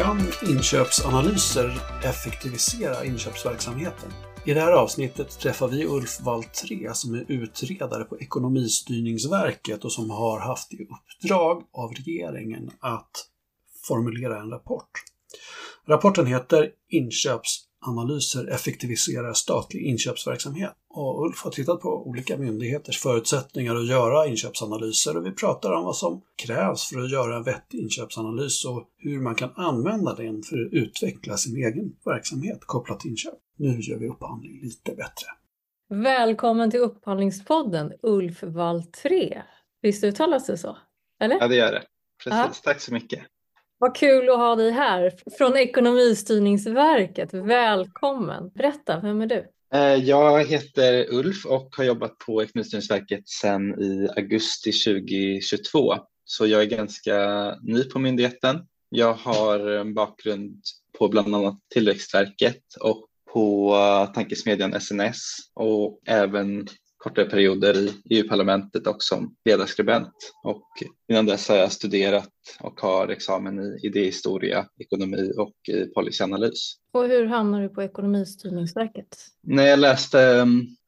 Kan inköpsanalyser effektivisera inköpsverksamheten? I det här avsnittet träffar vi Ulf Valtré som är utredare på Ekonomistyrningsverket och som har haft i uppdrag av regeringen att formulera en rapport. Rapporten heter Inköpsanalyser effektiviserar statlig inköpsverksamhet. Och Ulf har tittat på olika myndigheters förutsättningar att göra inköpsanalyser och vi pratar om vad som krävs för att göra en vettig inköpsanalys och hur man kan använda den för att utveckla sin egen verksamhet kopplat till inköp. Nu gör vi upphandling lite bättre. Välkommen till Upphandlingspodden, Ulf Valtré. Visst uttalas det så? Eller? Ja, det gör det. Precis, Aha. tack så mycket. Vad kul att ha dig här från Ekonomistyrningsverket. Välkommen! Berätta, vem är du? Eh, jag heter Ulf och har jobbat på Ekonomistyrningsverket sedan i augusti 2022. Så jag är ganska ny på myndigheten. Jag har en bakgrund på bland annat Tillväxtverket och på tankesmedjan SNS och även kortare perioder i EU-parlamentet och som ledarskribent. Och innan dess har jag studerat och har examen i idéhistoria, ekonomi och policyanalys. Och hur hamnade du på Ekonomistyrningsverket? När jag läste,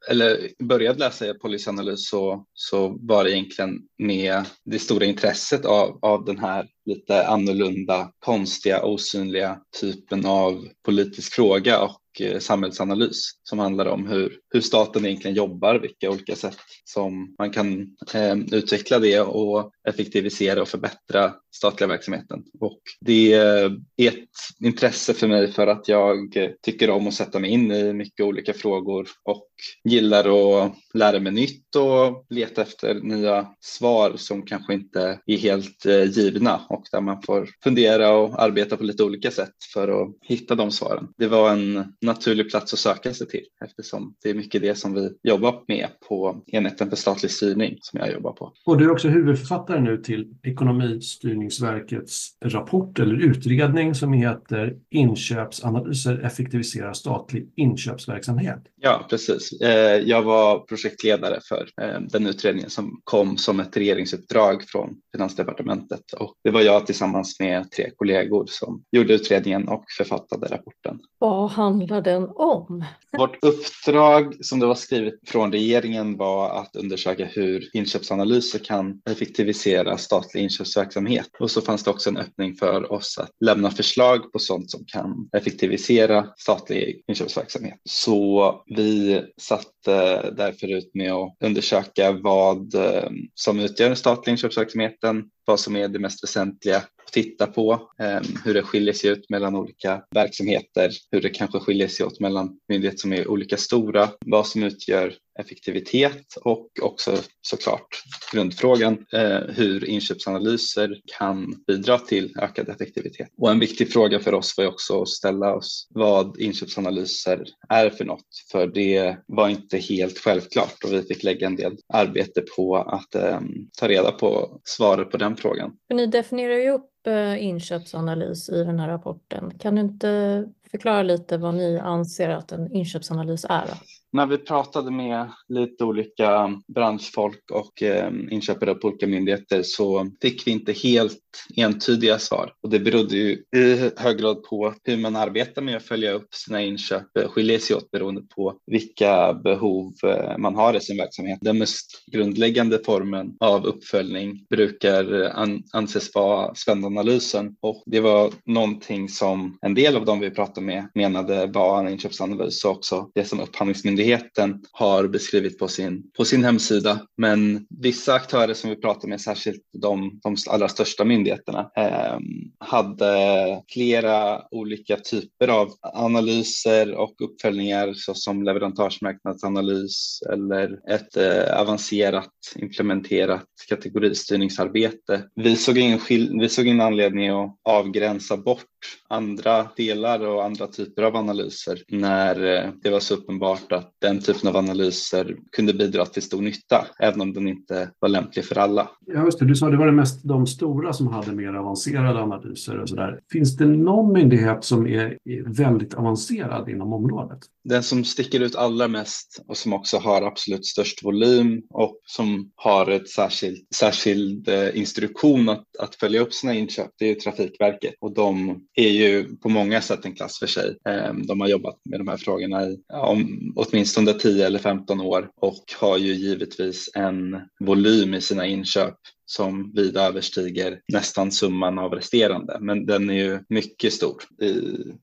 eller började läsa policyanalys så, så var det egentligen med det stora intresset av, av den här lite annorlunda, konstiga, osynliga typen av politisk fråga och Eh, samhällsanalys som handlar om hur, hur staten egentligen jobbar, vilka olika sätt som man kan eh, utveckla det och effektivisera och förbättra statliga verksamheten. Och det är ett intresse för mig för att jag tycker om att sätta mig in i mycket olika frågor och gillar att lära mig nytt och leta efter nya svar som kanske inte är helt eh, givna och där man får fundera och arbeta på lite olika sätt för att hitta de svaren. Det var en naturlig plats att söka sig till eftersom det är mycket det som vi jobbar med på enheten för statlig styrning som jag jobbar på. Och du är också huvudförfattare nu till Ekonomistyrningsverkets rapport eller utredning som heter Inköpsanalyser effektiviserar statlig inköpsverksamhet. Ja, precis. Eh, jag var projektledare för eh, den utredningen som kom som ett regeringsuppdrag från Finansdepartementet och det var jag tillsammans med tre kollegor som gjorde utredningen och författade rapporten. Vad handlar den om? Vårt uppdrag som det var skrivet från regeringen var att undersöka hur inköpsanalyser kan effektivisera statlig inköpsverksamhet. Och så fanns det också en öppning för oss att lämna förslag på sånt som kan effektivisera statlig inköpsverksamhet. Så vi satte därför ut med att undersöka vad eh, som utgör den statliga inköpsverksamheten, vad som är det mest väsentliga att titta på, ehm, hur det skiljer sig ut mellan olika verksamheter, hur det kanske skiljer sig åt mellan myndigheter som är olika stora, vad som utgör effektivitet och också såklart grundfrågan eh, hur inköpsanalyser kan bidra till ökad effektivitet. Och en viktig fråga för oss var också att ställa oss vad inköpsanalyser är för något, för det var inte helt självklart och vi fick lägga en del arbete på att eh, ta reda på svaret på den frågan. För ni definierar ju upp eh, inköpsanalys i den här rapporten. Kan du inte förklara lite vad ni anser att en inköpsanalys är? När vi pratade med lite olika branschfolk och eh, inköpare på olika myndigheter så fick vi inte helt entydiga svar. Och det berodde ju i hög grad på hur man arbetar med att följa upp sina inköp. Skiljer sig åt beroende på vilka behov eh, man har i sin verksamhet. Den mest grundläggande formen av uppföljning brukar eh, an anses vara spendanalysen och det var någonting som en del av dem vi pratade med menade var en inköpsanalys och också det som Upphandlingsmyndigheten myndigheten har beskrivit på sin, på sin hemsida. Men vissa aktörer som vi pratar med, särskilt de, de allra största myndigheterna, eh, hade flera olika typer av analyser och uppföljningar såsom leverantörsmarknadsanalys eller ett eh, avancerat implementerat kategoristyrningsarbete. Vi såg, ingen vi såg ingen anledning att avgränsa bort andra delar och andra typer av analyser när eh, det var så uppenbart att den typen av analyser kunde bidra till stor nytta, även om den inte var lämplig för alla. Ja, just det. Du sa att det var det mest de stora som hade mer avancerade analyser och sådär. Finns det någon myndighet som är väldigt avancerad inom området? Den som sticker ut allra mest och som också har absolut störst volym och som har ett särskilt särskild eh, instruktion att, att följa upp sina inköp, det är ju Trafikverket och de är ju på många sätt en klass för sig. Ehm, de har jobbat med de här frågorna i om, åtminstone 10 eller 15 år och har ju givetvis en volym i sina inköp som vida överstiger nästan summan av resterande. Men den är ju mycket stor i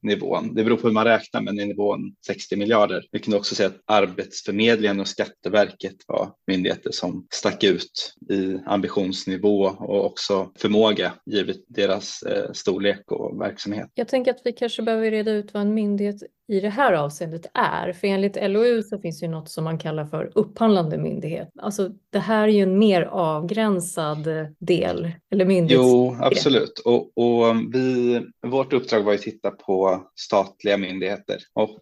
nivån. Det beror på hur man räknar, men i nivån 60 miljarder. Vi kunde också se att Arbetsförmedlingen och Skatteverket var myndigheter som stack ut i ambitionsnivå och också förmåga givet deras eh, storlek och verksamhet. Jag tänker att vi kanske behöver reda ut vad en myndighet i det här avseendet är. För enligt LOU så finns ju något som man kallar för upphandlande myndighet. Alltså det här är ju en mer avgränsad del eller myndighet. Jo, absolut. Och, och vi, vårt uppdrag var att titta på statliga myndigheter och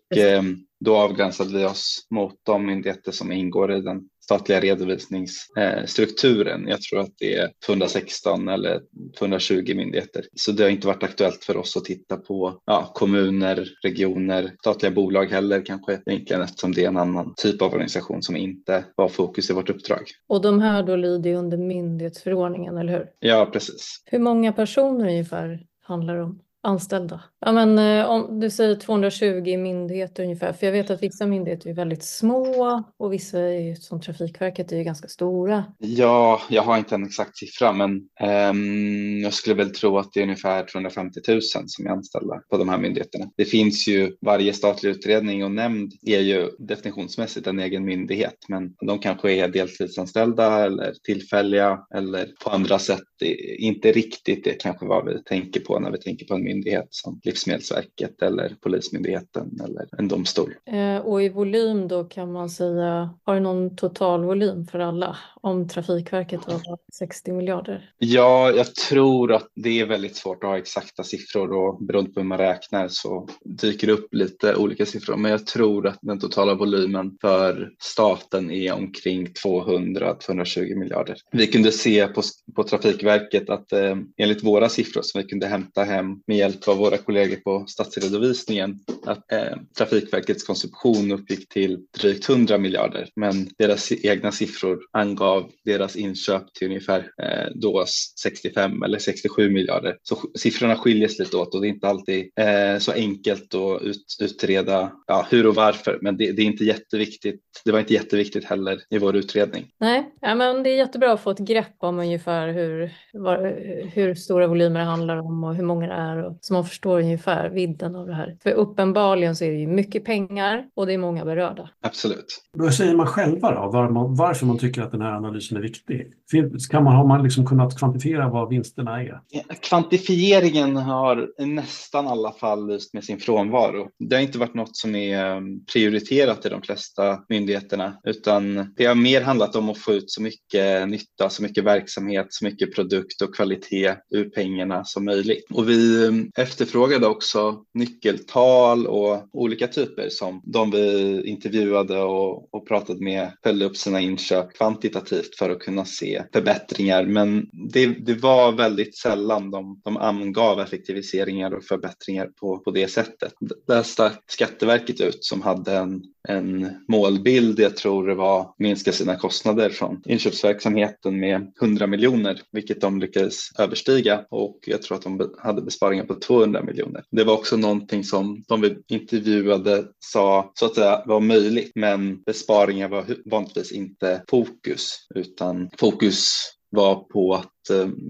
då avgränsade vi oss mot de myndigheter som ingår i den statliga redovisningsstrukturen. Jag tror att det är 216 eller 220 myndigheter. Så det har inte varit aktuellt för oss att titta på ja, kommuner, regioner, statliga bolag heller kanske egentligen eftersom det är en annan typ av organisation som inte var fokus i vårt uppdrag. Och de här då lyder under myndighetsförordningen, eller hur? Ja, precis. Hur många personer ungefär handlar det om? Anställda? Ja, men eh, om du säger 220 myndigheter ungefär, för jag vet att vissa myndigheter är väldigt små och vissa är, som Trafikverket är ju ganska stora. Ja, jag har inte en exakt siffra, men um, jag skulle väl tro att det är ungefär 250 000 som är anställda på de här myndigheterna. Det finns ju varje statlig utredning och nämnd är ju definitionsmässigt en egen myndighet, men de kanske är deltidsanställda eller tillfälliga eller på andra sätt inte riktigt det kanske vad vi tänker på när vi tänker på en myndighet som Livsmedelsverket eller Polismyndigheten eller en domstol. Eh, och i volym då kan man säga, har du någon totalvolym för alla om Trafikverket har 60 miljarder? Ja, jag tror att det är väldigt svårt att ha exakta siffror och beroende på hur man räknar så dyker det upp lite olika siffror. Men jag tror att den totala volymen för staten är omkring 200-220 miljarder. Vi kunde se på, på Trafikverket att eh, enligt våra siffror som vi kunde hämta hem med hjälp av våra kollegor på statsredovisningen att eh, Trafikverkets konsumtion uppgick till drygt 100 miljarder men deras egna siffror angav deras inköp till ungefär eh, då 65 eller 67 miljarder. Så siffrorna skiljer sig lite åt och det är inte alltid eh, så enkelt att ut, utreda ja, hur och varför men det, det, är inte jätteviktigt. Det var inte jätteviktigt heller i vår utredning. Nej, ja, men det är jättebra att få ett grepp om ungefär hur, var, hur stora volymer det handlar om och hur många det är och, så man förstår ungefär vidden av det här. För uppenbarligen så är det ju mycket pengar och det är många berörda. Absolut. Vad säger man själva då, var man, varför man tycker att den här analysen är viktig? Kan man, har man liksom kunnat kvantifiera vad vinsterna är? Kvantifieringen har i nästan alla fall lyst med sin frånvaro. Det har inte varit något som är um, prioriterat i de flesta myndigheterna utan det har mer handlat om att få ut så mycket nytta, så mycket verksamhet, så mycket produkt och kvalitet ur pengarna som möjligt. Och vi efterfrågade också nyckeltal och olika typer som de vi intervjuade och, och pratade med följde upp sina inköp kvantitativt för att kunna se förbättringar. Men det, det var väldigt sällan de, de angav effektiviseringar och förbättringar på, på det sättet. Där stack Skatteverket ut som hade en, en målbild, jag tror det var minska sina kostnader från inköpsverksamheten med 100 miljoner, vilket de lyckades överstiga. Och jag tror att de hade besparingar på 200 miljoner. Det var också någonting som de vi intervjuade sa så att säga var möjligt, men besparingar var vanligtvis inte fokus, utan fokus var på att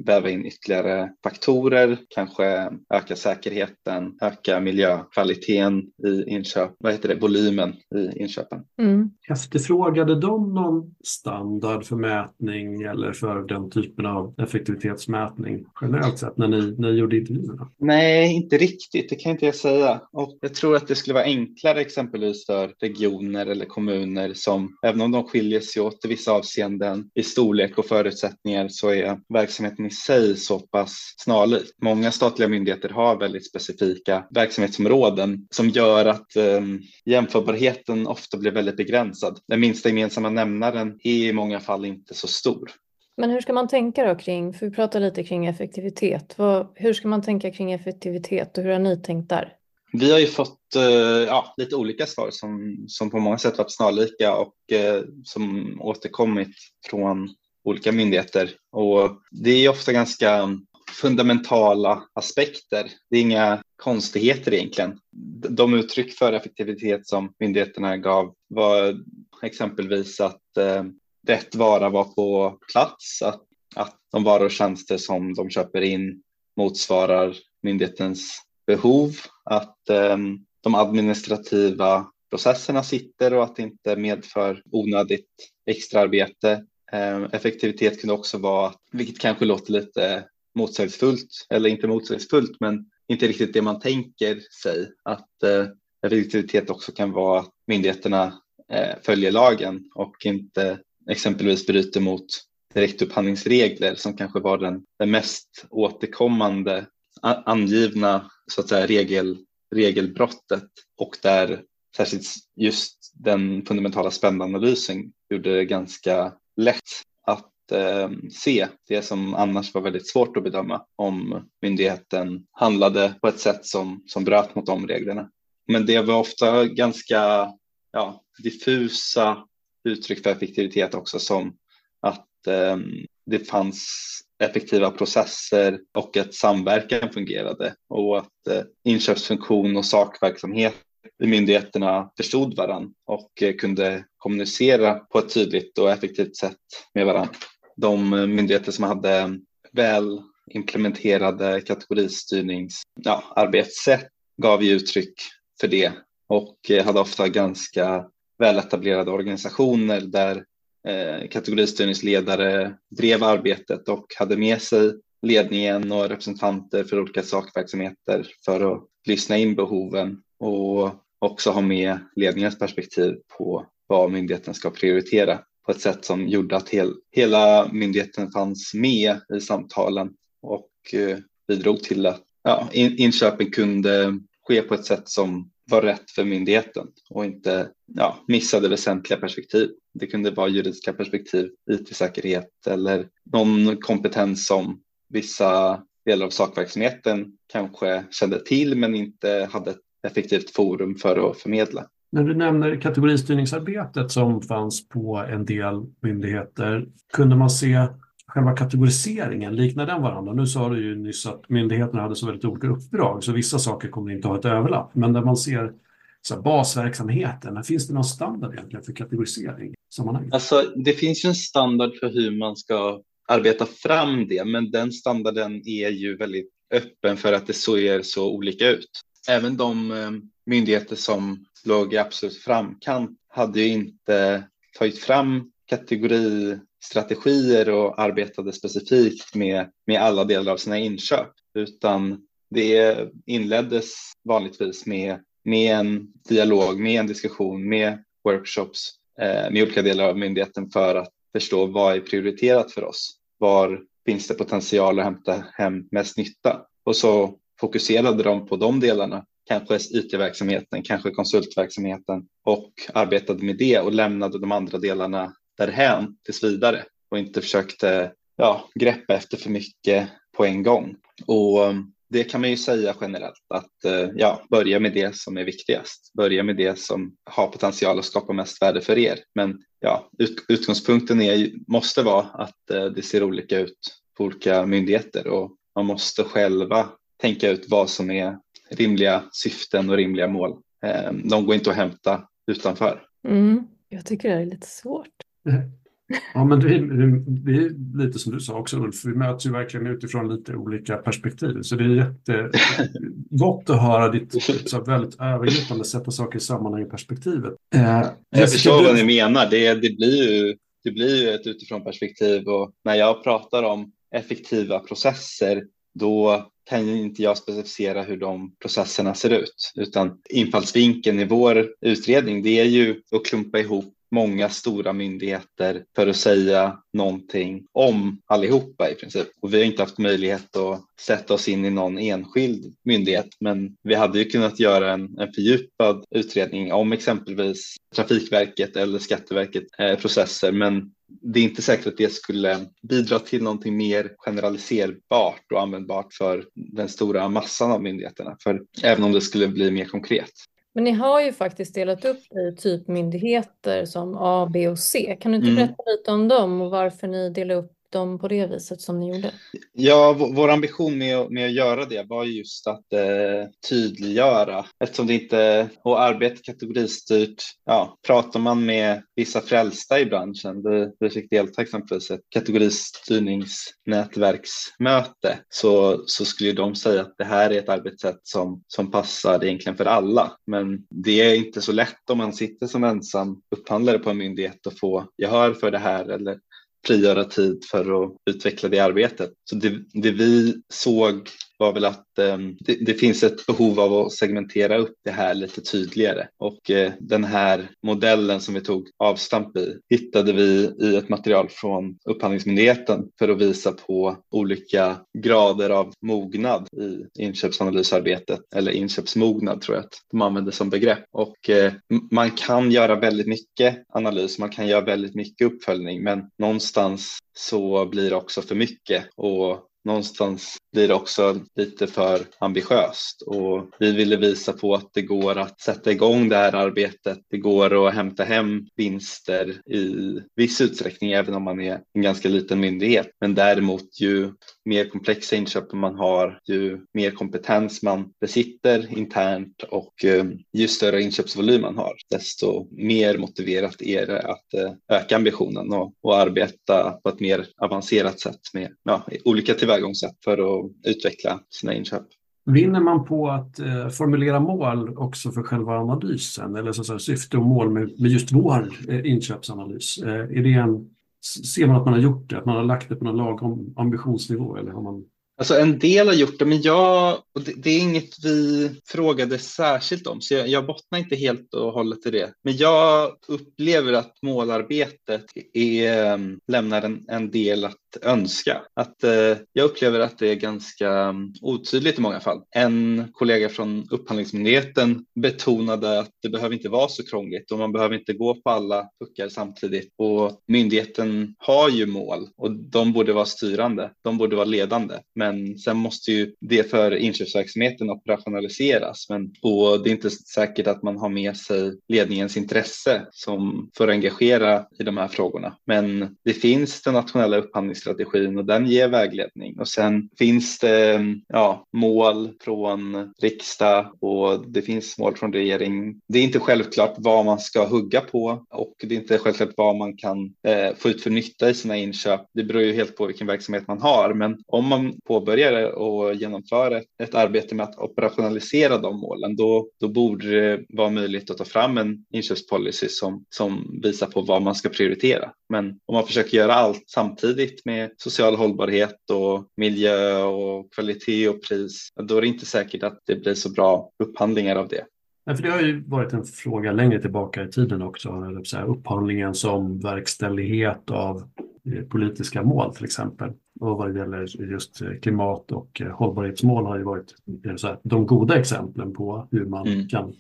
väva in ytterligare faktorer, kanske öka säkerheten, öka miljökvaliteten i inköp, vad heter det, volymen i inköpen. Mm. Efterfrågade de någon standard för mätning eller för den typen av effektivitetsmätning generellt sett när ni, när ni gjorde intervjuerna? Nej, inte riktigt, det kan inte jag säga. Och jag tror att det skulle vara enklare exempelvis för regioner eller kommuner som, även om de skiljer sig åt i vissa avseenden i storlek och förutsättningar så är verksamheten i sig så pass snarlik. Många statliga myndigheter har väldigt specifika verksamhetsområden som gör att eh, jämförbarheten ofta blir väldigt begränsad. Den minsta gemensamma nämnaren är i många fall inte så stor. Men hur ska man tänka då kring, för vi pratar lite kring effektivitet, Vad, hur ska man tänka kring effektivitet och hur har ni tänkt där? Vi har ju fått eh, ja, lite olika svar som, som på många sätt varit snarlika och eh, som återkommit från olika myndigheter. Och det är ofta ganska fundamentala aspekter. Det är inga konstigheter egentligen. De uttryck för effektivitet som myndigheterna gav var exempelvis att eh, rätt vara var på plats, att, att de varor och tjänster som de köper in motsvarar myndighetens behov, att eh, de administrativa processerna sitter och att det inte medför onödigt extraarbete. Ehm, effektivitet kunde också vara, vilket kanske låter lite motsägelsefullt, eller inte motsägelsefullt, men inte riktigt det man tänker sig, att eh, effektivitet också kan vara att myndigheterna eh, följer lagen och inte exempelvis bryter mot direktupphandlingsregler som kanske var den, den mest återkommande angivna så att säga, regel, regelbrottet och där särskilt just den fundamentala spännanalysen gjorde det ganska lätt att eh, se det som annars var väldigt svårt att bedöma om myndigheten handlade på ett sätt som, som bröt mot de reglerna. Men det var ofta ganska ja, diffusa uttryck för effektivitet också som att eh, det fanns effektiva processer och att samverkan fungerade och att eh, inköpsfunktion och sakverksamhet myndigheterna förstod varandra och eh, kunde kommunicera på ett tydligt och effektivt sätt med varandra. De eh, myndigheter som hade väl implementerade kategoristyrningsarbetssätt ja, gav ju uttryck för det och eh, hade ofta ganska väletablerade organisationer där eh, kategoristyrningsledare drev arbetet och hade med sig ledningen och representanter för olika sakverksamheter för att lyssna in behoven och också ha med ledningens perspektiv på vad myndigheten ska prioritera på ett sätt som gjorde att hel, hela myndigheten fanns med i samtalen och eh, bidrog till att ja, in, inköpen kunde ske på ett sätt som var rätt för myndigheten och inte ja, missade väsentliga perspektiv. Det kunde vara juridiska perspektiv, IT-säkerhet eller någon kompetens som vissa delar av sakverksamheten kanske kände till men inte hade ett effektivt forum för att förmedla. När du nämner kategoristyrningsarbetet som fanns på en del myndigheter, kunde man se själva kategoriseringen, liknar den varandra? Nu sa du ju nyss att myndigheterna hade så väldigt olika uppdrag, så vissa saker kommer inte ha ett överlapp. Men där man ser så basverksamheten, finns det någon standard egentligen för kategorisering? Alltså, det finns ju en standard för hur man ska arbeta fram det, men den standarden är ju väldigt öppen för att det ser så olika ut. Även de eh, myndigheter som låg i absolut framkant hade ju inte tagit fram kategoristrategier och arbetade specifikt med, med alla delar av sina inköp, utan det inleddes vanligtvis med, med en dialog, med en diskussion, med workshops eh, med olika delar av myndigheten för att förstå vad är prioriterat för oss? Var finns det potential att hämta hem mest nytta? Och så fokuserade de på de delarna, kanske IT-verksamheten, kanske konsultverksamheten och arbetade med det och lämnade de andra delarna därhän tills vidare och inte försökte ja, greppa efter för mycket på en gång. Och eh, det kan man ju säga generellt att eh, ja, börja med det som är viktigast. Börja med det som har potential att skapa mest värde för er. Men ja, utgångspunkten är, måste vara att eh, det ser olika ut på olika myndigheter och man måste själva tänka ut vad som är rimliga syften och rimliga mål. Uh, de går inte att hämta utanför. Mm. Jag tycker det är lite svårt. Ja, men det är, det är, lite som du sa också Ulf, vi möts ju verkligen utifrån lite olika perspektiv. Så det är jättegott att höra ditt så väldigt övergripande sätta saker i sammanhang i perspektivet. Eh, jag förstår vad ni menar. Det, det, blir ju, det blir ju ett utifrån perspektiv och när jag pratar om effektiva processer då kan ju inte jag specificera hur de processerna ser ut, utan infallsvinkeln i vår utredning det är ju att klumpa ihop många stora myndigheter för att säga någonting om allihopa i princip. Och vi har inte haft möjlighet att sätta oss in i någon enskild myndighet, men vi hade ju kunnat göra en, en fördjupad utredning om exempelvis Trafikverket eller Skatteverket eh, processer, men det är inte säkert att det skulle bidra till någonting mer generaliserbart och användbart för den stora massan av myndigheterna, för även om det skulle bli mer konkret. Men ni har ju faktiskt delat upp i typmyndigheter som A, B och C. Kan du inte mm. berätta lite om dem och varför ni delar upp dem på det viset som ni gjorde? Ja, vår ambition med, med att göra det var just att eh, tydliggöra eftersom det inte och arbetet kategoristyrt. Ja, pratar man med vissa frälsta i branschen, vi, vi fick delta exempelvis ett kategoristyrningsnätverksmöte, så, så skulle de säga att det här är ett arbetssätt som, som passar egentligen för alla. Men det är inte så lätt om man sitter som ensam upphandlare på en myndighet att få gehör för det här eller frigöra tid för att utveckla det arbetet. Så det, det vi såg var väl att eh, det, det, finns ett behov av att segmentera upp det här lite tydligare. Och eh, den här modellen som vi tog avstamp i hittade vi i ett material från Upphandlingsmyndigheten för att visa på olika grader av mognad i inköpsanalysarbetet eller inköpsmognad tror jag att de använder som begrepp. Och eh, man kan göra väldigt mycket analys, man kan göra väldigt mycket uppföljning men någonstans så blir det också för mycket. Och någonstans blir det också lite för ambitiöst och vi ville visa på att det går att sätta igång det här arbetet. Det går att hämta hem vinster i viss utsträckning även om man är en ganska liten myndighet. Men däremot ju mer komplexa inköp man har, ju mer kompetens man besitter internt och eh, ju större inköpsvolym man har, desto mer motiverat är det att eh, öka ambitionen och, och arbeta på ett mer avancerat sätt med ja, olika tillvägagångssätt för att utveckla sina inköp. Vinner man på att eh, formulera mål också för själva analysen eller så, så syfte och mål med, med just vår eh, inköpsanalys? Eh, är det en, ser man att man har gjort det, att man har lagt det på någon lagom ambitionsnivå eller har man Alltså en del har gjort det, men jag, och det, det är inget vi frågade särskilt om, så jag, jag bottnar inte helt och hållet i det. Men jag upplever att målarbetet är, lämnar en, en del att önska. Att, eh, jag upplever att det är ganska mm, otydligt i många fall. En kollega från Upphandlingsmyndigheten betonade att det behöver inte vara så krångligt och man behöver inte gå på alla puckar samtidigt. Och myndigheten har ju mål och de borde vara styrande. De borde vara ledande. Men sen måste ju det för inköpsverksamheten operationaliseras. Men, och det är inte säkert att man har med sig ledningens intresse som för att engagera i de här frågorna. Men det finns den nationella upphandlings strategin och den ger vägledning. Och sen finns det ja, mål från riksdag och det finns mål från regering. Det är inte självklart vad man ska hugga på och det är inte självklart vad man kan eh, få ut för nytta i sina inköp. Det beror ju helt på vilken verksamhet man har, men om man påbörjar och genomför ett, ett arbete med att operationalisera de målen, då, då borde det vara möjligt att ta fram en inköpspolicy som, som visar på vad man ska prioritera. Men om man försöker göra allt samtidigt med social hållbarhet och miljö och kvalitet och pris, då är det inte säkert att det blir så bra upphandlingar av det. Nej, för det har ju varit en fråga längre tillbaka i tiden också, så här, upphandlingen som verkställighet av eh, politiska mål till exempel. Och vad det gäller just eh, klimat och eh, hållbarhetsmål har ju varit så här, de goda exemplen på hur man mm. kan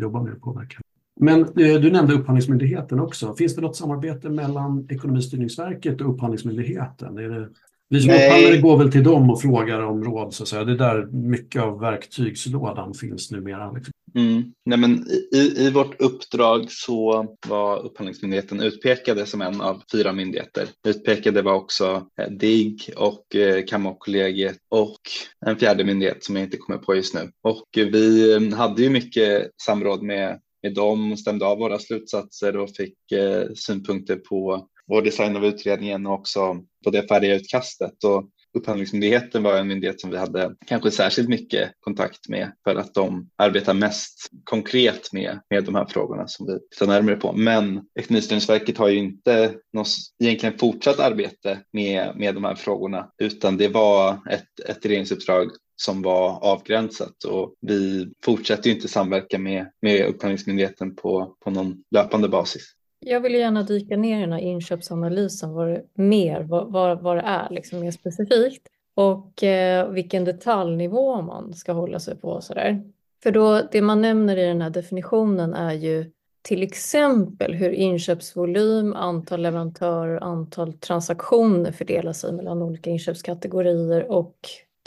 jobba med påverkan. Men eh, du nämnde Upphandlingsmyndigheten också. Finns det något samarbete mellan Ekonomistyrningsverket och Upphandlingsmyndigheten? Är det, vi som Nej. upphandlare går väl till dem och frågar om råd, så att säga. Det är där mycket av verktygslådan finns numera. Liksom. Mm. Nej, men i, I vårt uppdrag så var Upphandlingsmyndigheten utpekade som en av fyra myndigheter. Utpekade var också eh, DIGG och eh, Kammarkollegiet och en fjärde myndighet som jag inte kommer på just nu. Och vi hade ju mycket samråd med med dem, stämde av våra slutsatser och fick eh, synpunkter på vår design av utredningen och också på det färdiga utkastet. Och Upphandlingsmyndigheten var en myndighet som vi hade kanske särskilt mycket kontakt med för att de arbetar mest konkret med, med de här frågorna som vi tittar närmare på. Men Ekonomistyrningsverket har ju inte något egentligen fortsatt arbete med, med de här frågorna utan det var ett, ett regeringsuppdrag som var avgränsat och vi fortsätter ju inte samverka med, med Upphandlingsmyndigheten på, på någon löpande basis. Jag vill gärna dyka ner i den här inköpsanalysen vad det, mer, vad, vad, vad det är, liksom mer specifikt och eh, vilken detaljnivå man ska hålla sig på. Så där. För då, det man nämner i den här definitionen är ju till exempel hur inköpsvolym, antal leverantörer, antal transaktioner fördelar sig mellan olika inköpskategorier och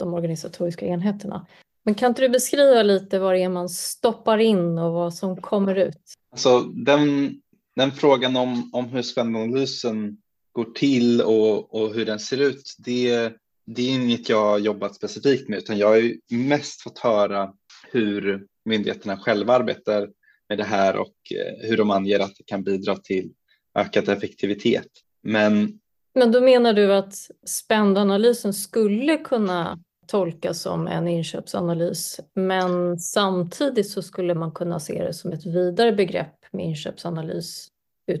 de organisatoriska enheterna. Men kan inte du beskriva lite vad det är man stoppar in och vad som kommer ut? Alltså den, den frågan om, om hur spännanalysen går till och, och hur den ser ut, det, det är inget jag har jobbat specifikt med, utan jag har mest fått höra hur myndigheterna själva arbetar med det här och eh, hur de anger att det kan bidra till ökad effektivitet. Men, Men då menar du att spändanalysen skulle kunna tolkas som en inköpsanalys, men samtidigt så skulle man kunna se det som ett vidare begrepp med inköpsanalys.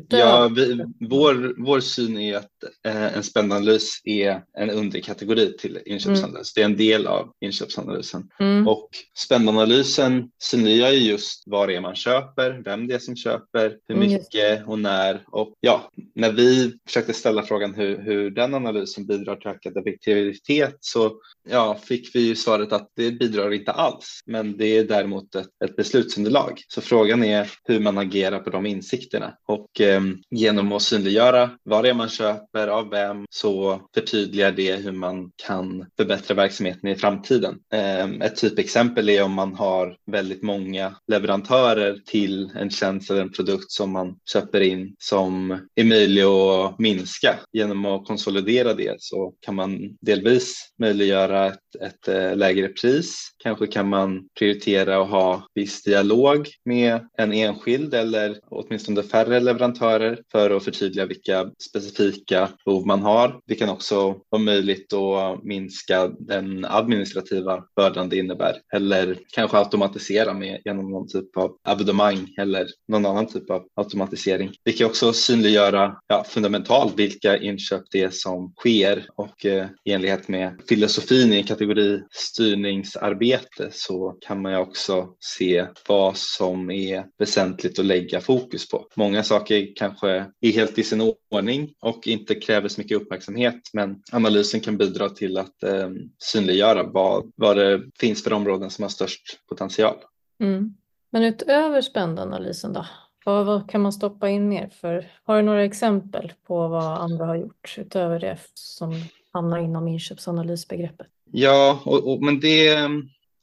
Ja, vi, vår, vår syn är att eh, en spändanalys är en underkategori till inköpsanalys. Mm. Det är en del av inköpsanalysen. Mm. Och spändanalysen synliggör just vad det är man köper, vem det är som köper, hur mm, mycket och när. Och ja, när vi försökte ställa frågan hur, hur den analysen bidrar till ökad effektivitet så ja, fick vi ju svaret att det bidrar inte alls, men det är däremot ett, ett beslutsunderlag. Så frågan är hur man agerar på de insikterna. Och Ehm, genom att synliggöra vad det är man köper, av vem, så förtydligar det hur man kan förbättra verksamheten i framtiden. Ehm, ett typexempel är om man har väldigt många leverantörer till en tjänst eller en produkt som man köper in som är möjlig att minska. Genom att konsolidera det så kan man delvis möjliggöra ett, ett eh, lägre pris. Kanske kan man prioritera att ha viss dialog med en enskild eller åtminstone färre leverantörer leverantörer för att förtydliga vilka specifika behov man har. Det kan också vara möjligt att minska den administrativa bördan det innebär eller kanske automatisera med genom någon typ av abonnemang eller någon annan typ av automatisering. Det kan också synliggöra ja, fundamentalt vilka inköp det är som sker och eh, i enlighet med filosofin i kategoristyrningsarbete så kan man ju också se vad som är väsentligt att lägga fokus på. Många saker kanske är helt i sin ordning och inte kräver så mycket uppmärksamhet. Men analysen kan bidra till att eh, synliggöra vad, vad det finns för områden som har störst potential. Mm. Men utöver spändanalysen då? Vad, vad, kan man stoppa in mer för? Har du några exempel på vad andra har gjort utöver det som hamnar inom inköpsanalysbegreppet? Ja, och, och, men det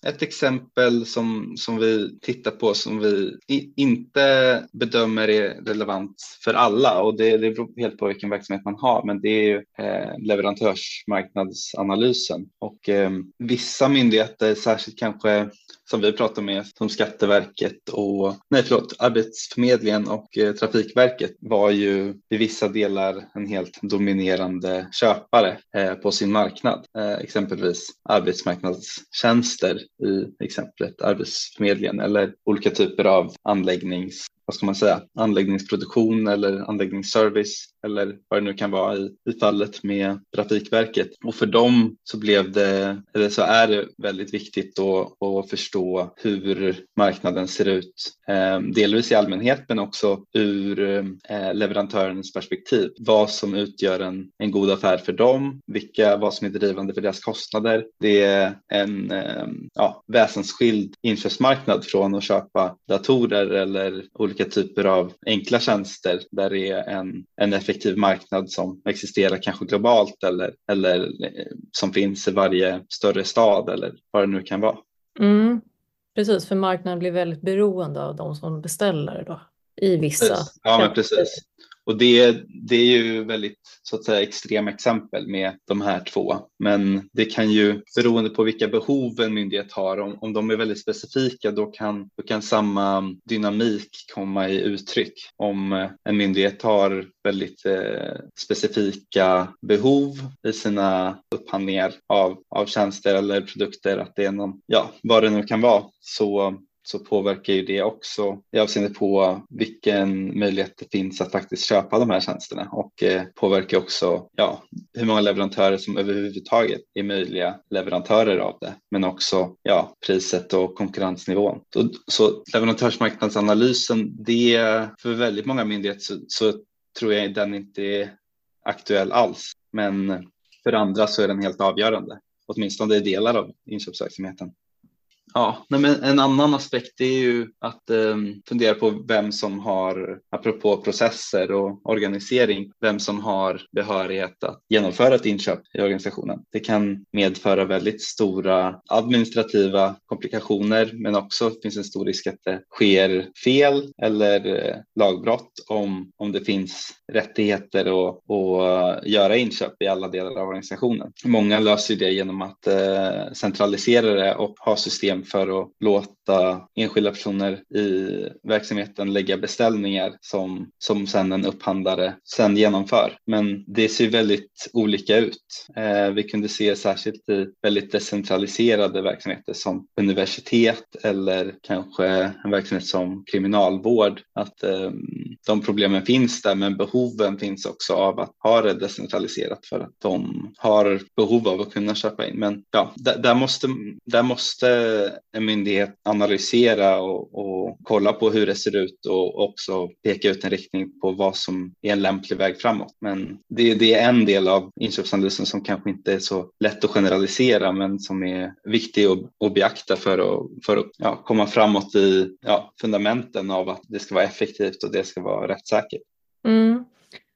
ett exempel som, som vi tittar på som vi i, inte bedömer är relevant för alla och det, det beror helt på vilken verksamhet man har men det är ju eh, leverantörsmarknadsanalysen och eh, vissa myndigheter, särskilt kanske som vi pratar med som Skatteverket och nej förlåt, Arbetsförmedlingen och eh, Trafikverket var ju i vissa delar en helt dominerande köpare eh, på sin marknad. Eh, exempelvis arbetsmarknadstjänster i exemplet Arbetsförmedlingen eller olika typer av anläggnings vad ska man säga, anläggningsproduktion eller anläggningsservice eller vad det nu kan vara i, i fallet med Trafikverket. Och för dem så blev det, eller så är det väldigt viktigt då att förstå hur marknaden ser ut, eh, delvis i allmänhet men också ur eh, leverantörens perspektiv. Vad som utgör en, en god affär för dem, vilka, vad som är drivande för deras kostnader. Det är en eh, ja, väsensskild inköpsmarknad från att köpa datorer eller olika typer av enkla tjänster där det är en, en effektiv marknad som existerar kanske globalt eller, eller eh, som finns i varje större stad eller vad det nu kan vara. Mm, precis, för marknaden blir väldigt beroende av de som beställer då i vissa. Precis. Ja, men precis. Och det, det är ju väldigt så att säga extrema exempel med de här två. Men det kan ju beroende på vilka behov en myndighet har, om, om de är väldigt specifika då kan, då kan samma dynamik komma i uttryck. Om eh, en myndighet har väldigt eh, specifika behov i sina upphandlingar av, av tjänster eller produkter, att det är någon, ja, vad det nu kan vara, så så påverkar ju det också i avseende på vilken möjlighet det finns att faktiskt köpa de här tjänsterna och eh, påverkar också ja, hur många leverantörer som överhuvudtaget är möjliga leverantörer av det, men också ja, priset och konkurrensnivån. Så, så leverantörsmarknadsanalysen, det för väldigt många myndigheter så, så tror jag den inte är aktuell alls, men för andra så är den helt avgörande, åtminstone i delar av inköpsverksamheten. Ja, men en annan aspekt är ju att eh, fundera på vem som har, apropå processer och organisering, vem som har behörighet att genomföra ett inköp i organisationen. Det kan medföra väldigt stora administrativa komplikationer, men också finns en stor risk att det sker fel eller eh, lagbrott om, om det finns rättigheter att, att eh, göra inköp i alla delar av organisationen. Många löser det genom att eh, centralisera det och ha system för att låta enskilda personer i verksamheten lägga beställningar som, som sen en upphandlare sen genomför. Men det ser väldigt olika ut. Eh, vi kunde se särskilt i väldigt decentraliserade verksamheter som universitet eller kanske en verksamhet som kriminalvård att eh, de problemen finns där men behoven finns också av att ha det decentraliserat för att de har behov av att kunna köpa in. Men ja, där, där måste, där måste en myndighet analysera och, och, kolla på hur det ser ut och också peka ut en riktning på vad som är en lämplig väg framåt. Men det, det är en del av inköpsanalysen som kanske inte är så lätt att generalisera men som är viktig att, att beakta för att, för att ja, komma framåt i ja, fundamenten av att det ska vara effektivt och det ska vara rättssäkert. Mm.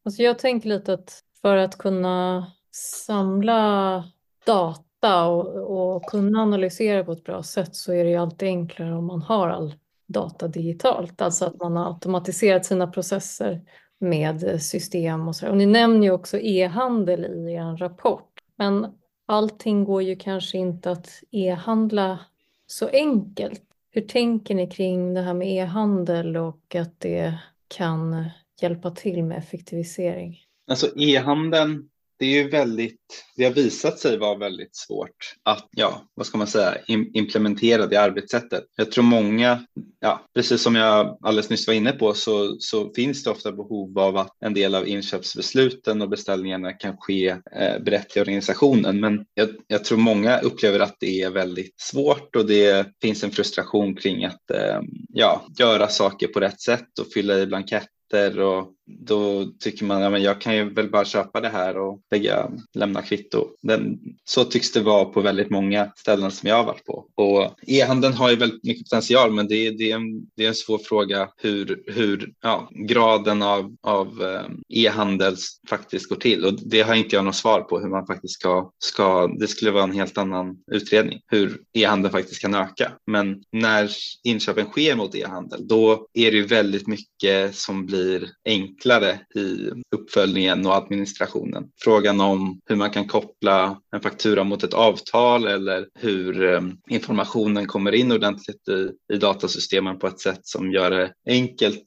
Alltså jag tänker lite att för att kunna samla data och, och kunna analysera på ett bra sätt så är det ju alltid enklare om man har all data digitalt, alltså att man har automatiserat sina processer med system och så. Och ni nämner ju också e-handel i er rapport, men allting går ju kanske inte att e-handla så enkelt. Hur tänker ni kring det här med e-handel och att det kan hjälpa till med effektivisering? Alltså e-handeln det är ju väldigt, det har visat sig vara väldigt svårt att, ja, vad ska man säga, implementera det arbetssättet. Jag tror många, ja, precis som jag alldeles nyss var inne på så, så finns det ofta behov av att en del av inköpsbesluten och beställningarna kan ske eh, brett i organisationen. Men jag, jag, tror många upplever att det är väldigt svårt och det finns en frustration kring att eh, ja, göra saker på rätt sätt och fylla i blanketter och då tycker man att ja, jag kan ju väl bara köpa det här och lägga, lämna kvitto. Den, så tycks det vara på väldigt många ställen som jag har varit på. Och e-handeln har ju väldigt mycket potential men det, det, är, en, det är en svår fråga hur, hur ja, graden av, av eh, e-handel faktiskt går till. Och det har inte jag något svar på hur man faktiskt ska, ska det skulle vara en helt annan utredning hur e-handeln faktiskt kan öka. Men när inköpen sker mot e-handel då är det ju väldigt mycket som blir enkelt enklare i uppföljningen och administrationen. Frågan om hur man kan koppla en faktura mot ett avtal eller hur eh, informationen kommer in ordentligt i, i datasystemen på ett sätt som gör det enkelt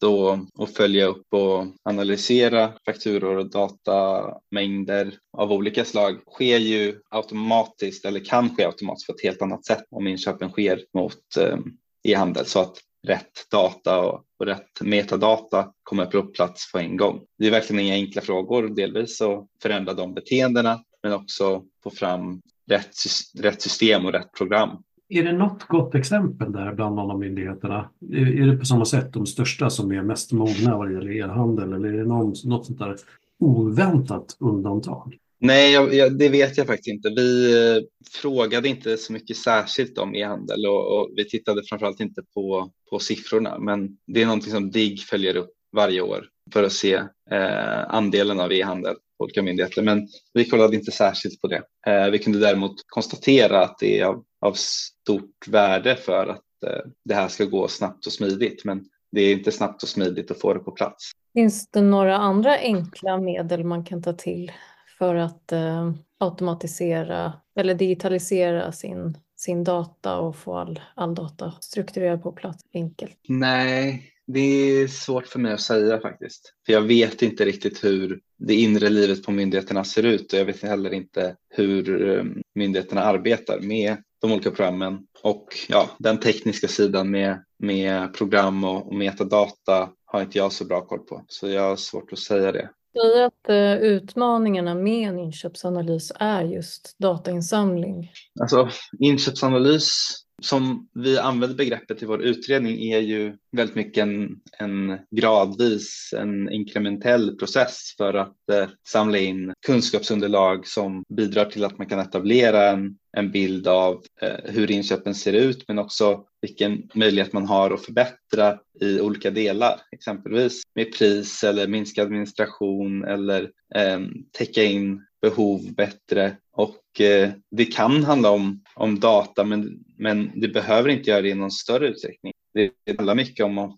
att följa upp och analysera fakturor och datamängder av olika slag sker ju automatiskt eller kan ske automatiskt på ett helt annat sätt om inköpen sker mot eh, e-handel så att rätt data och, och rätt metadata kommer på plats på en gång. Det är verkligen inga enkla frågor, delvis att förändra de beteendena men också få fram rätt, rätt system och rätt program. Är det något gott exempel där bland alla myndigheterna? Är det på samma sätt de största som är mest mogna vad det gäller e-handel eller är det någon, något sånt där oväntat undantag? Nej, jag, jag, det vet jag faktiskt inte. Vi eh, frågade inte så mycket särskilt om e-handel och, och, vi tittade framförallt inte på, på siffrorna. Men det är någonting som DIGG följer upp varje år för att se eh, andelen av e-handel på olika myndigheter. Men vi kollade inte särskilt på det. Eh, vi kunde däremot konstatera att det är av, av stort värde för att eh, det här ska gå snabbt och smidigt. Men det är inte snabbt och smidigt att få det på plats. Finns det några andra enkla medel man kan ta till för att eh, automatisera eller digitalisera sin, sin data och få all, all data strukturerad på plats enkelt? Nej, det är svårt för mig att säga faktiskt. För jag vet inte riktigt hur det inre livet på myndigheterna ser ut och jag vet heller inte hur eh, myndigheterna arbetar med de olika programmen och ja, den tekniska sidan med, med program och, och metadata har inte jag så bra koll på. Så jag har svårt att säga det. Säga att eh, utmaningarna med en inköpsanalys är just datainsamling. Alltså inköpsanalys som vi använder begreppet i vår utredning är ju väldigt mycket en, en gradvis, en inkrementell process för att eh, samla in kunskapsunderlag som bidrar till att man kan etablera en, en bild av eh, hur inköpen ser ut men också vilken möjlighet man har att förbättra i olika delar, exempelvis med pris eller minskad administration eller eh, täcka in behov bättre och eh, det kan handla om, om data men, men det behöver inte göra det i någon större utsträckning. Det handlar mycket om att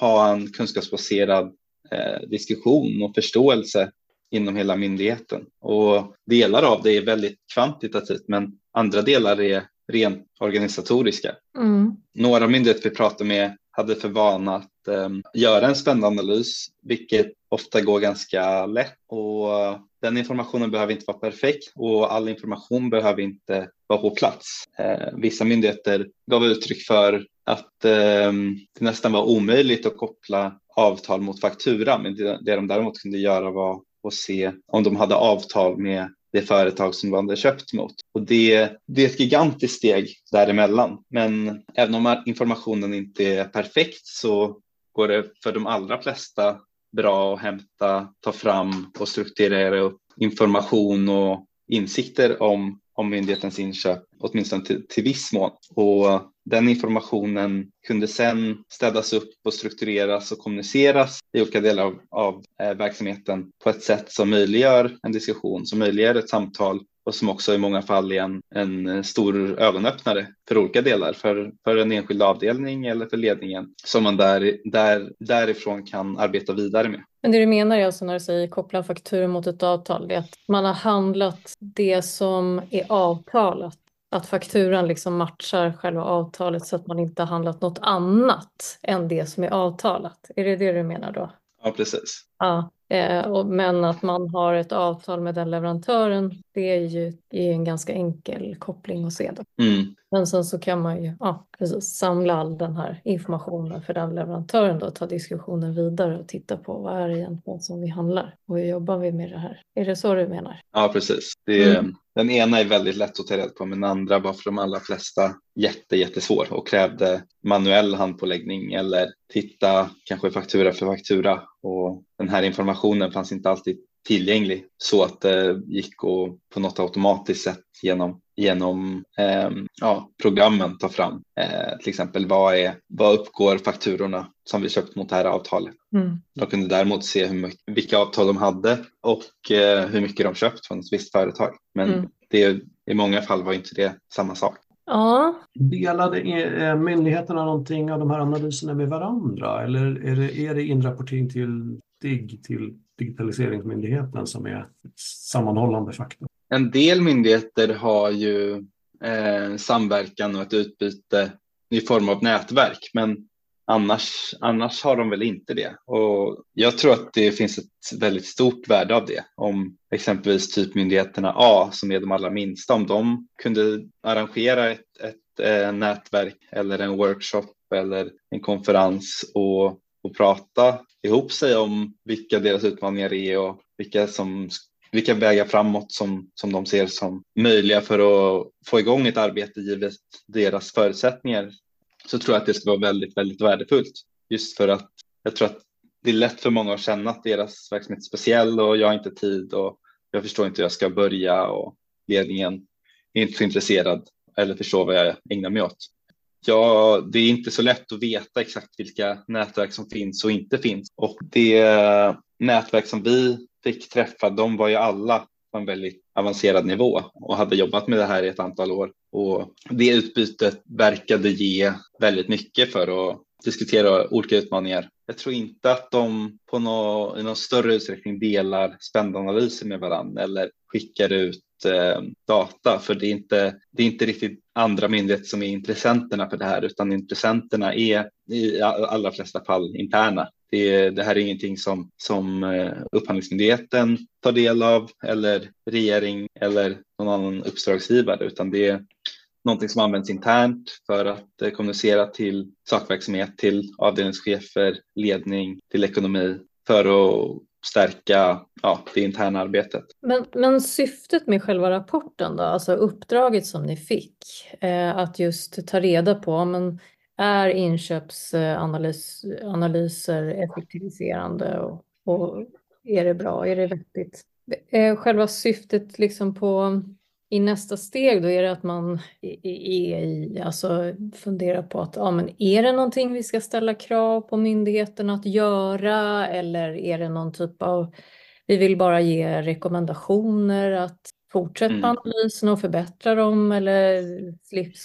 ha en kunskapsbaserad eh, diskussion och förståelse inom hela myndigheten. Och delar av det är väldigt kvantitativt men andra delar är rent organisatoriska. Mm. Några myndigheter vi pratar med hade för vana att eh, göra en spändanalys, vilket ofta går ganska lätt. Och den informationen behöver inte vara perfekt och all information behöver inte vara på plats. Eh, vissa myndigheter gav uttryck för att eh, det nästan var omöjligt att koppla avtal mot faktura, men det, det de däremot kunde göra var att se om de hade avtal med det företag som de hade köpt mot. Och det, det är ett gigantiskt steg däremellan. Men även om informationen inte är perfekt så går det för de allra flesta bra att hämta, ta fram och strukturera upp information och insikter om, om myndighetens inköp, åtminstone till, till viss mån. Och den informationen kunde sedan städas upp och struktureras och kommuniceras i olika delar av, av eh, verksamheten på ett sätt som möjliggör en diskussion, som möjliggör ett samtal och som också i många fall är en, en stor ögonöppnare för olika delar, för, för en enskild avdelning eller för ledningen som man där, där, därifrån kan arbeta vidare med. Men det du menar är alltså när du säger koppla fakturor mot ett avtal, det är att man har handlat det som är avtalat att fakturan liksom matchar själva avtalet så att man inte har handlat något annat än det som är avtalat. Är det det du menar då? Ja, precis. Ja, men att man har ett avtal med den leverantören, det är ju en ganska enkel koppling att se. Då. Mm. Men sen så kan man ju ja, precis, samla all den här informationen för den leverantören då, ta diskussionen vidare och titta på vad är det egentligen som vi handlar och hur jobbar vi med det här? Är det så du menar? Ja, precis. Det är, mm. Den ena är väldigt lätt att ta reda på men den andra var för de allra flesta jätte, jättesvår och krävde manuell handpåläggning eller titta kanske faktura för faktura. Och den här informationen fanns inte alltid tillgänglig så att det gick att på något automatiskt sätt genom, genom eh, ja, programmen ta fram. Eh, till exempel vad, är, vad uppgår fakturorna som vi köpt mot det här avtalet. Mm. De kunde däremot se hur mycket, vilka avtal de hade och eh, hur mycket de köpt från ett visst företag. Men mm. det, i många fall var inte det samma sak. Ja. Delade eh, myndigheterna någonting av de här analyserna med varandra eller är det, är det inrapportering till DIGG, till Digitaliseringsmyndigheten som är sammanhållande faktor? En del myndigheter har ju eh, samverkan och ett utbyte i form av nätverk, men annars, annars har de väl inte det. Och jag tror att det finns ett väldigt stort värde av det. Om exempelvis typmyndigheterna A, som är de allra minsta, om de kunde arrangera ett, ett eh, nätverk eller en workshop eller en konferens och, och prata ihop sig om vilka deras utmaningar är och vilka som vilka vägar framåt som, som de ser som möjliga för att få igång ett arbete givet deras förutsättningar så tror jag att det ska vara väldigt, väldigt värdefullt. Just för att jag tror att det är lätt för många att känna att deras verksamhet är speciell och jag har inte tid och jag förstår inte hur jag ska börja och ledningen är inte så intresserad eller förstår vad jag ägnar mig åt. Ja, det är inte så lätt att veta exakt vilka nätverk som finns och inte finns och det eh, nätverk som vi fick träffa, de var ju alla på en väldigt avancerad nivå och hade jobbat med det här i ett antal år. Och det utbytet verkade ge väldigt mycket för att diskutera olika utmaningar. Jag tror inte att de på någon, i någon större utsträckning delar spändanalyser med varandra eller skickar ut eh, data för det är, inte, det är inte riktigt andra myndigheter som är intressenterna för det här utan intressenterna är i allra flesta fall interna. Det, det här är ingenting som, som eh, Upphandlingsmyndigheten tar del av eller regering eller någon annan uppdragsgivare utan det är någonting som används internt för att eh, kommunicera till sakverksamhet, till avdelningschefer, ledning, till ekonomi för att stärka ja, det interna arbetet. Men, men syftet med själva rapporten då, alltså uppdraget som ni fick, eh, att just ta reda på, men är inköpsanalyser effektiviserande och, och är det bra, är det vettigt? Eh, själva syftet liksom på i nästa steg då är det att man är i, alltså funderar på att ja, men är det någonting vi ska ställa krav på myndigheterna att göra eller är det någon typ av, vi vill bara ge rekommendationer att fortsätta mm. analysen och förbättra dem eller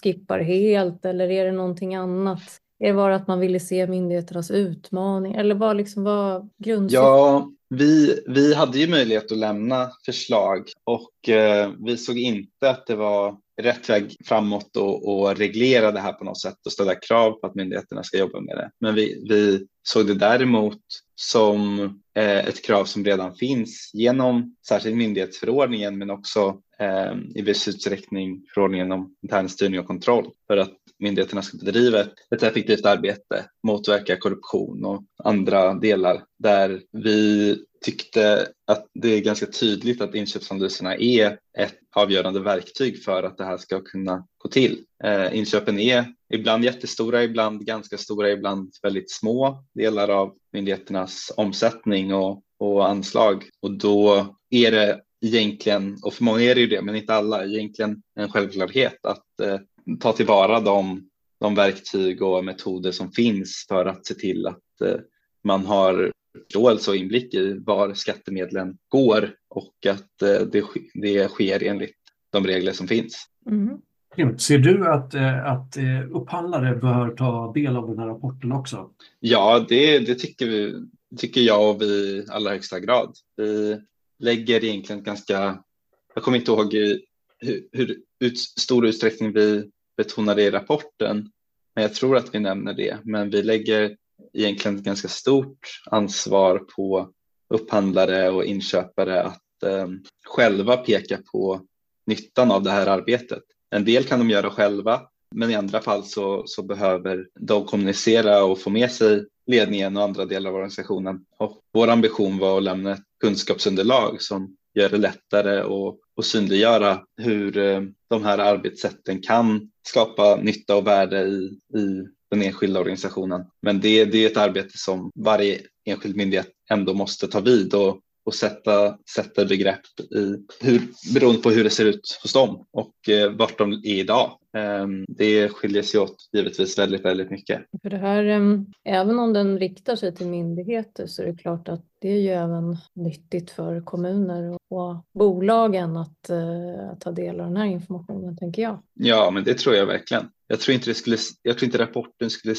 skippar helt eller är det någonting annat? Är det bara att man ville se myndigheternas utmaning eller vad liksom var grundsyftet? Ja, vi, vi hade ju möjlighet att lämna förslag och eh, vi såg inte att det var rätt väg framåt och, och reglera det här på något sätt och ställa krav på att myndigheterna ska jobba med det. Men vi, vi såg det däremot som eh, ett krav som redan finns genom särskilt myndighetsförordningen men också eh, i viss utsträckning förordningen om intern styrning och kontroll för att myndigheterna ska bedriva ett effektivt arbete, motverka korruption och andra delar där vi tyckte att det är ganska tydligt att inköpsanalyserna är ett avgörande verktyg för att det här ska kunna gå till. Eh, inköpen är ibland jättestora, ibland ganska stora, ibland väldigt små delar av myndigheternas omsättning och, och anslag och då är det egentligen, och för många är det ju det, men inte alla, egentligen en självklarhet att eh, ta tillvara de, de verktyg och metoder som finns för att se till att eh, man har förståelse och inblick i var skattemedlen går och att eh, det, det sker enligt de regler som finns. Mm. Ser du att, eh, att upphandlare bör ta del av den här rapporten också? Ja, det, det tycker, vi, tycker jag och vi i allra högsta grad. Vi lägger egentligen ganska, jag kommer inte ihåg hur, hur ut, stor utsträckning vi betonar det i rapporten, men jag tror att vi nämner det. Men vi lägger egentligen ett ganska stort ansvar på upphandlare och inköpare att eh, själva peka på nyttan av det här arbetet. En del kan de göra själva, men i andra fall så, så behöver de kommunicera och få med sig ledningen och andra delar av organisationen. Och vår ambition var att lämna ett kunskapsunderlag som gör det lättare att, och synliggöra hur eh, de här arbetssätten kan skapa nytta och värde i, i den enskilda organisationen. Men det, det är ett arbete som varje enskild myndighet ändå måste ta vid och, och sätta, sätta begrepp i hur, beroende på hur det ser ut hos dem och eh, vart de är idag. Eh, det skiljer sig åt givetvis väldigt, väldigt mycket. För det här, eh, även om den riktar sig till myndigheter så är det klart att det är ju även nyttigt för kommuner och bolagen att, eh, att ta del av den här informationen, tänker jag. Ja, men det tror jag verkligen. Jag tror inte, det skulle, jag tror inte rapporten skulle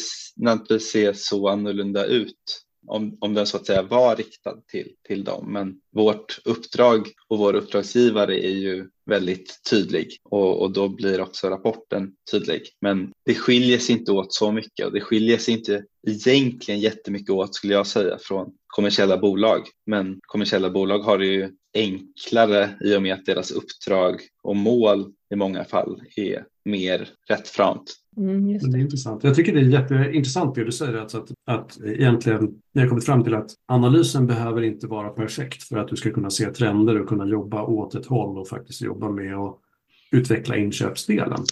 se så annorlunda ut om, om den så att säga var riktad till, till dem. Men vårt uppdrag och vår uppdragsgivare är ju väldigt tydlig och, och då blir också rapporten tydlig. Men det skiljer sig inte åt så mycket och det skiljer sig inte egentligen jättemycket åt skulle jag säga från kommersiella bolag. Men kommersiella bolag har det ju enklare i och med att deras uppdrag och mål i många fall är mer rättframt. Mm, det. det. är intressant. Jag tycker det är jätteintressant det du säger, alltså att, att egentligen ni har kommit fram till att analysen behöver inte vara perfekt för att du ska kunna se trender och kunna jobba åt ett håll och faktiskt jobba med att utveckla inköpsdelen.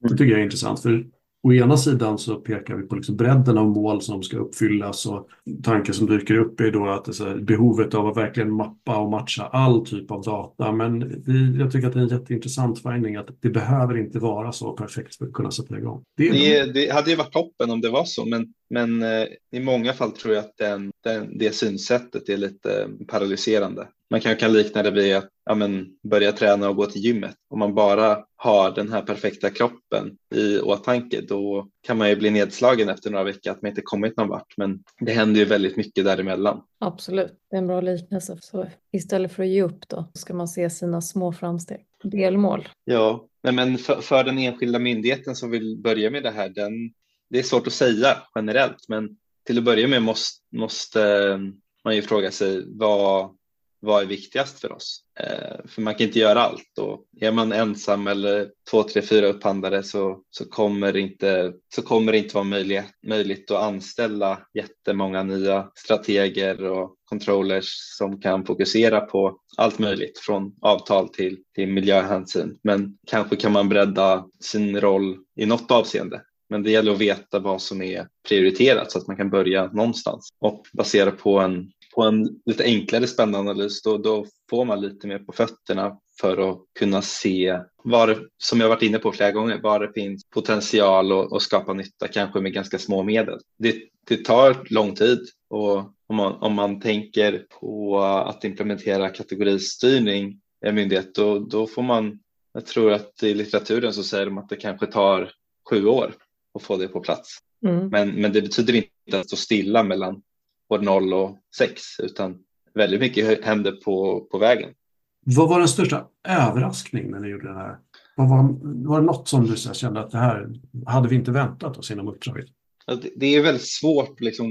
Det tycker jag är intressant, för Å ena sidan så pekar vi på liksom bredden av mål som ska uppfyllas och tanken som dyker upp är då att det är behovet av att verkligen mappa och matcha all typ av data. Men vi, jag tycker att det är en jätteintressant finding att det behöver inte vara så perfekt för att kunna sätta igång. Det, det, det hade ju varit toppen om det var så, men, men eh, i många fall tror jag att den, den, det synsättet är lite paralyserande. Man kan, kan likna det vid att ja, men, börja träna och gå till gymmet. Om man bara har den här perfekta kroppen i åtanke då kan man ju bli nedslagen efter några veckor att man inte kommit någon vart. Men det händer ju väldigt mycket däremellan. Absolut, det är en bra liknelse. Så istället för att ge upp då ska man se sina små framsteg. delmål. Ja, men för, för den enskilda myndigheten som vill börja med det här, den, det är svårt att säga generellt, men till att börja med måste, måste man ju fråga sig vad, vad är viktigast för oss? Eh, för man kan inte göra allt och är man ensam eller två, tre, fyra upphandlare så, så, kommer, det inte, så kommer det inte vara möjligt, möjligt att anställa jättemånga nya strateger och controllers som kan fokusera på allt möjligt från avtal till, till miljöhänsyn. Men kanske kan man bredda sin roll i något avseende. Men det gäller att veta vad som är prioriterat så att man kan börja någonstans och basera på en på en lite enklare spändanalys då, då får man lite mer på fötterna för att kunna se var, som jag varit inne på flera gånger, var det finns potential att skapa nytta, kanske med ganska små medel. Det, det tar lång tid och om man, om man tänker på att implementera kategoristyrning i en myndighet, då, då får man, jag tror att i litteraturen så säger de att det kanske tar sju år att få det på plats. Mm. Men, men det betyder inte att stå stilla mellan både 0 och 6 utan väldigt mycket hände på, på vägen. Vad var den största överraskningen när ni gjorde det här? Vad var, var det något som du kände att det här hade vi inte väntat oss inom uppdraget? Det är väldigt svårt att liksom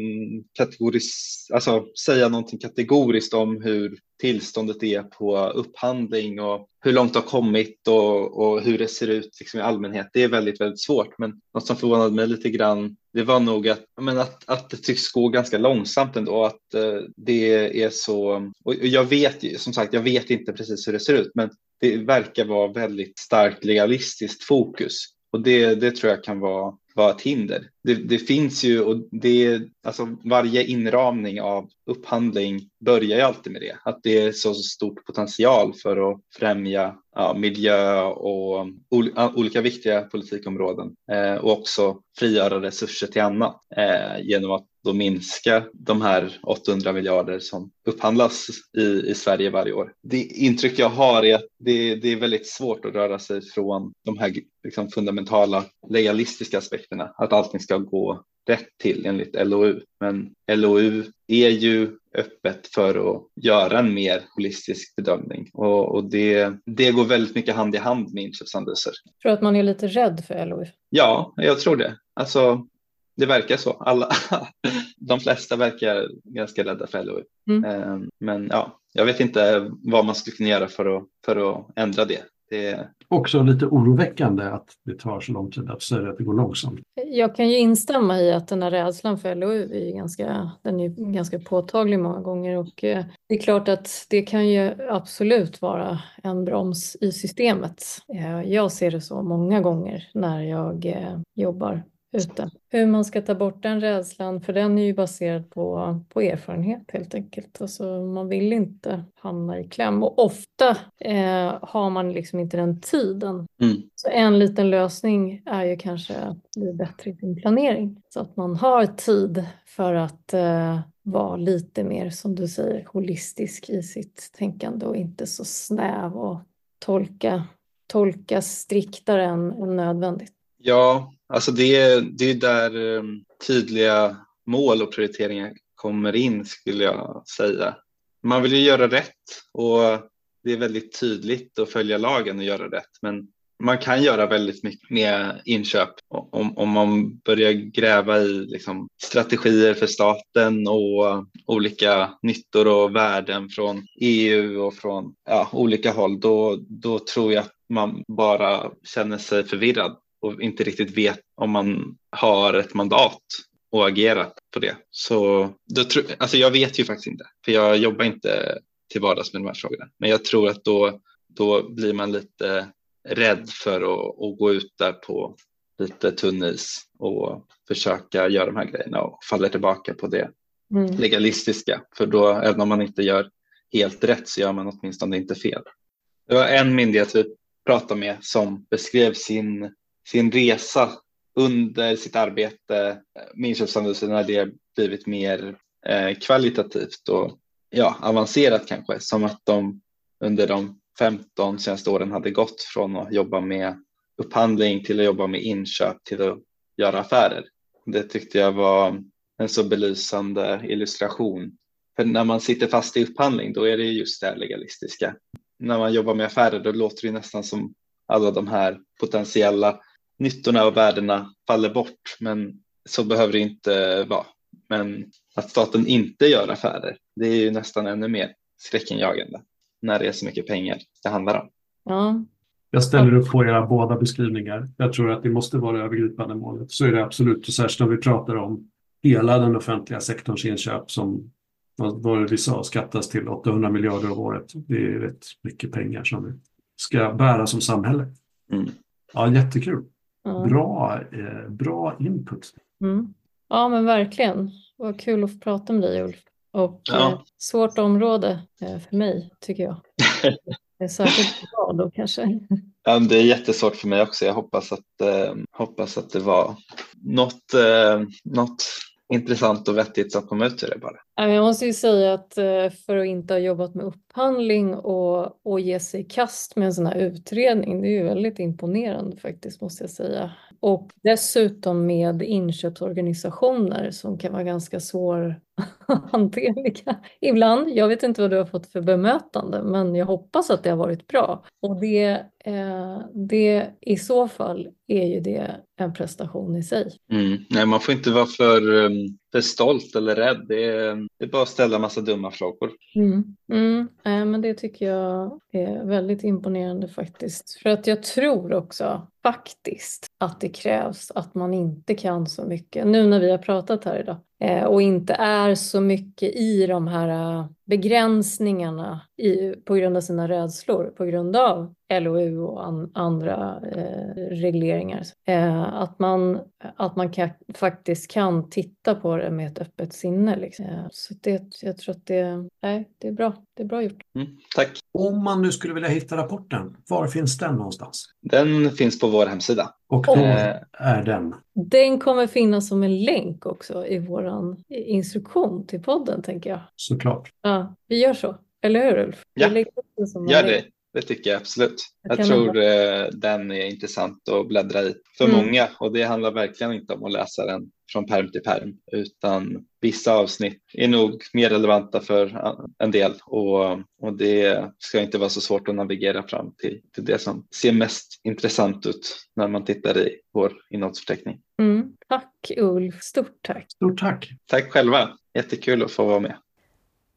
kategoris alltså, säga någonting kategoriskt om hur tillståndet är på upphandling och hur långt det har kommit och, och hur det ser ut liksom i allmänhet. Det är väldigt, väldigt svårt. Men något som förvånade mig lite grann, det var nog att, men att, att det tycks gå ganska långsamt ändå. Att eh, det är så, och jag vet som sagt, jag vet inte precis hur det ser ut, men det verkar vara väldigt starkt legalistiskt fokus. Och det, det tror jag kan vara vara ett hinder. Det, det, finns ju och det alltså varje inramning av upphandling börjar ju alltid med det, att det är så stort potential för att främja ja, miljö och ol, olika viktiga politikområden eh, och också frigöra resurser till annat eh, genom att då minska de här 800 miljarder som upphandlas i, i Sverige varje år. Det intryck jag har är att det, det är väldigt svårt att röra sig från de här liksom fundamentala legalistiska aspekterna, att allting ska gå rätt till enligt LOU. Men LOU är ju öppet för att göra en mer holistisk bedömning och, och det, det går väldigt mycket hand i hand med inköpsanalyser. Tror att man är lite rädd för LOU? Ja, jag tror det. Alltså, det verkar så. Alla, de flesta verkar ganska rädda för LOU. Mm. Ehm, men ja, jag vet inte vad man skulle kunna göra för att, för att ändra det. det. Också lite oroväckande att det tar så lång tid att säga att det går långsamt. Jag kan ju instämma i att den här rädslan för LOU är ganska, den är ganska påtaglig många gånger och eh, det är klart att det kan ju absolut vara en broms i systemet. Eh, jag ser det så många gånger när jag eh, jobbar ute. Hur man ska ta bort den rädslan, för den är ju baserad på, på erfarenhet helt enkelt. Alltså, man vill inte hamna i kläm och ofta eh, har man liksom inte den tiden. Mm. Så en liten lösning är ju kanske att bli bättre i sin planering så att man har tid för att eh, vara lite mer, som du säger, holistisk i sitt tänkande och inte så snäv och tolka, tolka striktare än, än nödvändigt. Ja, Alltså det, är, det är där eh, tydliga mål och prioriteringar kommer in skulle jag säga. Man vill ju göra rätt och det är väldigt tydligt att följa lagen och göra rätt. Men man kan göra väldigt mycket med inköp om, om man börjar gräva i liksom, strategier för staten och olika nyttor och värden från EU och från ja, olika håll. Då, då tror jag att man bara känner sig förvirrad och inte riktigt vet om man har ett mandat och agera på det. Så då tro, alltså jag vet ju faktiskt inte, för jag jobbar inte till vardags med de här frågorna. Men jag tror att då, då blir man lite rädd för att, att gå ut där på lite tunn is och försöka göra de här grejerna och faller tillbaka på det mm. legalistiska. För då, även om man inte gör helt rätt så gör man åtminstone inte fel. Det var en myndighet vi pratade med som beskrev sin sin resa under sitt arbete med inköpsanalysen när det blivit mer eh, kvalitativt och ja, avancerat kanske. Som att de under de 15 senaste åren hade gått från att jobba med upphandling till att jobba med inköp till att göra affärer. Det tyckte jag var en så belysande illustration. För när man sitter fast i upphandling då är det just det legalistiska. när man jobbar med affärer då låter det nästan som alla de här potentiella nyttorna och värdena faller bort. Men så behöver det inte vara. Men att staten inte gör affärer, det är ju nästan ännu mer skräckenjagande när det är så mycket pengar det handlar om. Ja. Jag ställer upp på era båda beskrivningar. Jag tror att det måste vara det övergripande målet. Så är det absolut, och särskilt när vi pratar om hela den offentliga sektorns inköp som vad vi sa, skattas till 800 miljarder om året. Det är rätt mycket pengar som vi ska bära som samhälle. Mm. Ja, jättekul. Bra, eh, bra input. Mm. ja, men verkligen. Vad kul att få prata med dig Ulf. Och Ja. eh, svårt område eh, för mig tycker jag. Det är särskilt bra då kanske. Ja, det är jättesvårt för mig också. Jag hoppas att, eh, hoppas att det var något, eh, något intressant och vettigt att komma ut ur det bara. Jag måste ju säga att eh, för att inte ha jobbat med upphandling och, och ge sig i kast med en sån här utredning, det är ju väldigt imponerande faktiskt måste jag säga. Och dessutom med inköpsorganisationer som kan vara ganska svår svårhanterliga ibland. Jag vet inte vad du har fått för bemötande, men jag hoppas att det har varit bra. Och det, eh, det i så fall är ju det en prestation i sig. Mm. Nej, man får inte vara för, um, för stolt eller rädd. Det är, det är bara att ställa massa dumma frågor. Mm. Mm. Eh, men det tycker jag är väldigt imponerande faktiskt. För att jag tror också faktiskt att det krävs att man inte kan så mycket. Nu när vi har pratat här idag Eh, och inte är så mycket i de här eh, begränsningarna i, på grund av sina rädslor, på grund av LOU och an, andra eh, regleringar. Eh, att man, att man kan, faktiskt kan titta på det med ett öppet sinne. Liksom. Eh, så det, jag tror att det, nej, det är bra. Det är bra gjort. Mm. Tack. Om man nu skulle vilja hitta rapporten, var finns den någonstans? Den finns på vår hemsida. Och då Eh. är den? Den kommer finnas som en länk också i vår instruktion till podden, tänker jag. Såklart. Ja, vi gör så. Eller hur, Ulf? Vi Ja. Gör det. Det tycker jag absolut. Jag Jag tror eh, den är intressant att bläddra i för Mm. många och det handlar verkligen inte om att läsa den från perm till perm utan vissa avsnitt är nog mer relevanta för en del och, och det ska inte vara så svårt att navigera fram till, till det som ser mest intressant ut när man tittar i vår innehållsförteckning. Mm. Tack, Ulf. Stort tack. Stort tack. Tack själva. Jättekul att få vara med.